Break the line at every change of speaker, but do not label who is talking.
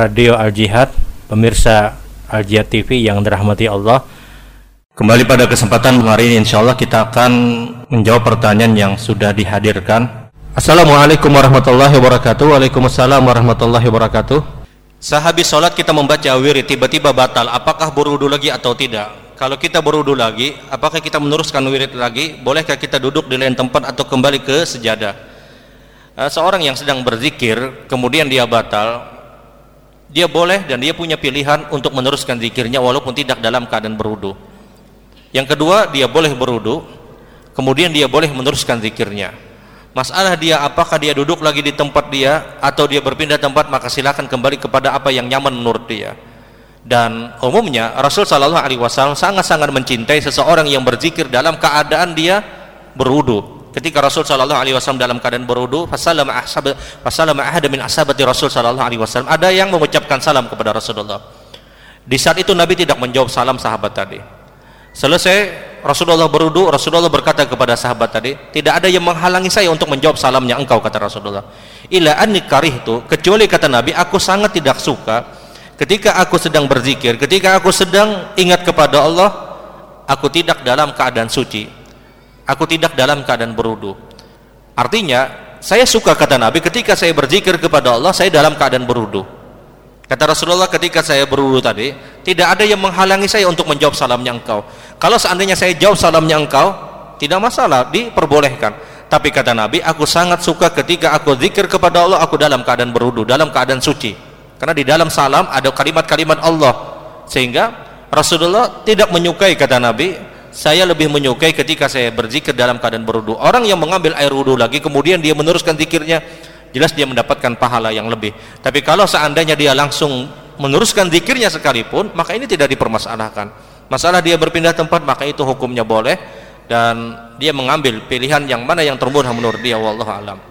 Radio Al Jihad, pemirsa Al Jihad TV yang dirahmati Allah. Kembali pada kesempatan hari ini insya Allah kita akan menjawab pertanyaan yang sudah dihadirkan. Assalamualaikum warahmatullahi wabarakatuh. Waalaikumsalam warahmatullahi wabarakatuh. Sehabis sholat kita membaca wirid tiba-tiba batal. Apakah berudu lagi atau tidak? Kalau kita berudu lagi, apakah kita meneruskan wirid lagi? Bolehkah kita duduk di lain tempat atau kembali ke sejadah? Eh, seorang yang sedang berzikir kemudian dia batal dia boleh dan dia punya pilihan untuk meneruskan zikirnya walaupun tidak dalam keadaan berudu yang kedua dia boleh berudu kemudian dia boleh meneruskan zikirnya. Masalah dia apakah dia duduk lagi di tempat dia atau dia berpindah tempat maka silakan kembali kepada apa yang nyaman menurut dia. Dan umumnya Rasul Shallallahu Alaihi Wasallam sangat-sangat mencintai seseorang yang berzikir dalam keadaan dia berudu ketika Rasul sallallahu alaihi wasallam dalam keadaan berwudu fasallama ahsab fasallama ahad min ashabati Rasul sallallahu alaihi wasallam. Ada yang mengucapkan salam kepada Rasulullah. Di saat itu Nabi tidak menjawab salam sahabat tadi. Selesai Rasulullah berwudu Rasulullah berkata kepada sahabat tadi tidak ada yang menghalangi saya untuk menjawab salamnya engkau kata Rasulullah. Ila anni karihtu kecuali kata Nabi aku sangat tidak suka ketika aku sedang berzikir ketika aku sedang ingat kepada Allah aku tidak dalam keadaan suci aku tidak dalam keadaan berudu artinya saya suka kata Nabi ketika saya berzikir kepada Allah saya dalam keadaan berudu kata Rasulullah ketika saya berudu tadi tidak ada yang menghalangi saya untuk menjawab salamnya engkau. Kalau seandainya saya jawab salamnya engkau tidak masalah diperbolehkan. Tapi kata Nabi aku sangat suka ketika aku zikir kepada Allah aku dalam keadaan berudu dalam keadaan suci. Karena di dalam salam ada kalimat-kalimat Allah. Sehingga Rasulullah tidak menyukai kata Nabi saya lebih menyukai ketika saya berzikir dalam keadaan berwudu. Orang yang mengambil air wudu lagi kemudian dia meneruskan zikirnya, jelas dia mendapatkan pahala yang lebih. Tapi kalau seandainya dia langsung meneruskan zikirnya sekalipun, maka ini tidak dipermasalahkan. Masalah dia berpindah tempat, maka itu hukumnya boleh dan dia mengambil pilihan yang mana yang termudah menurut dia wallahu alam.